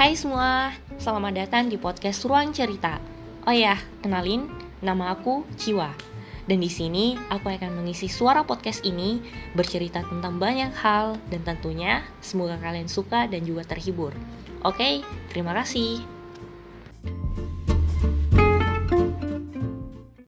Hai semua, selamat datang di podcast Ruang Cerita. Oh ya, kenalin, nama aku Ciwa. Dan di sini aku akan mengisi suara podcast ini bercerita tentang banyak hal dan tentunya semoga kalian suka dan juga terhibur. Oke, terima kasih.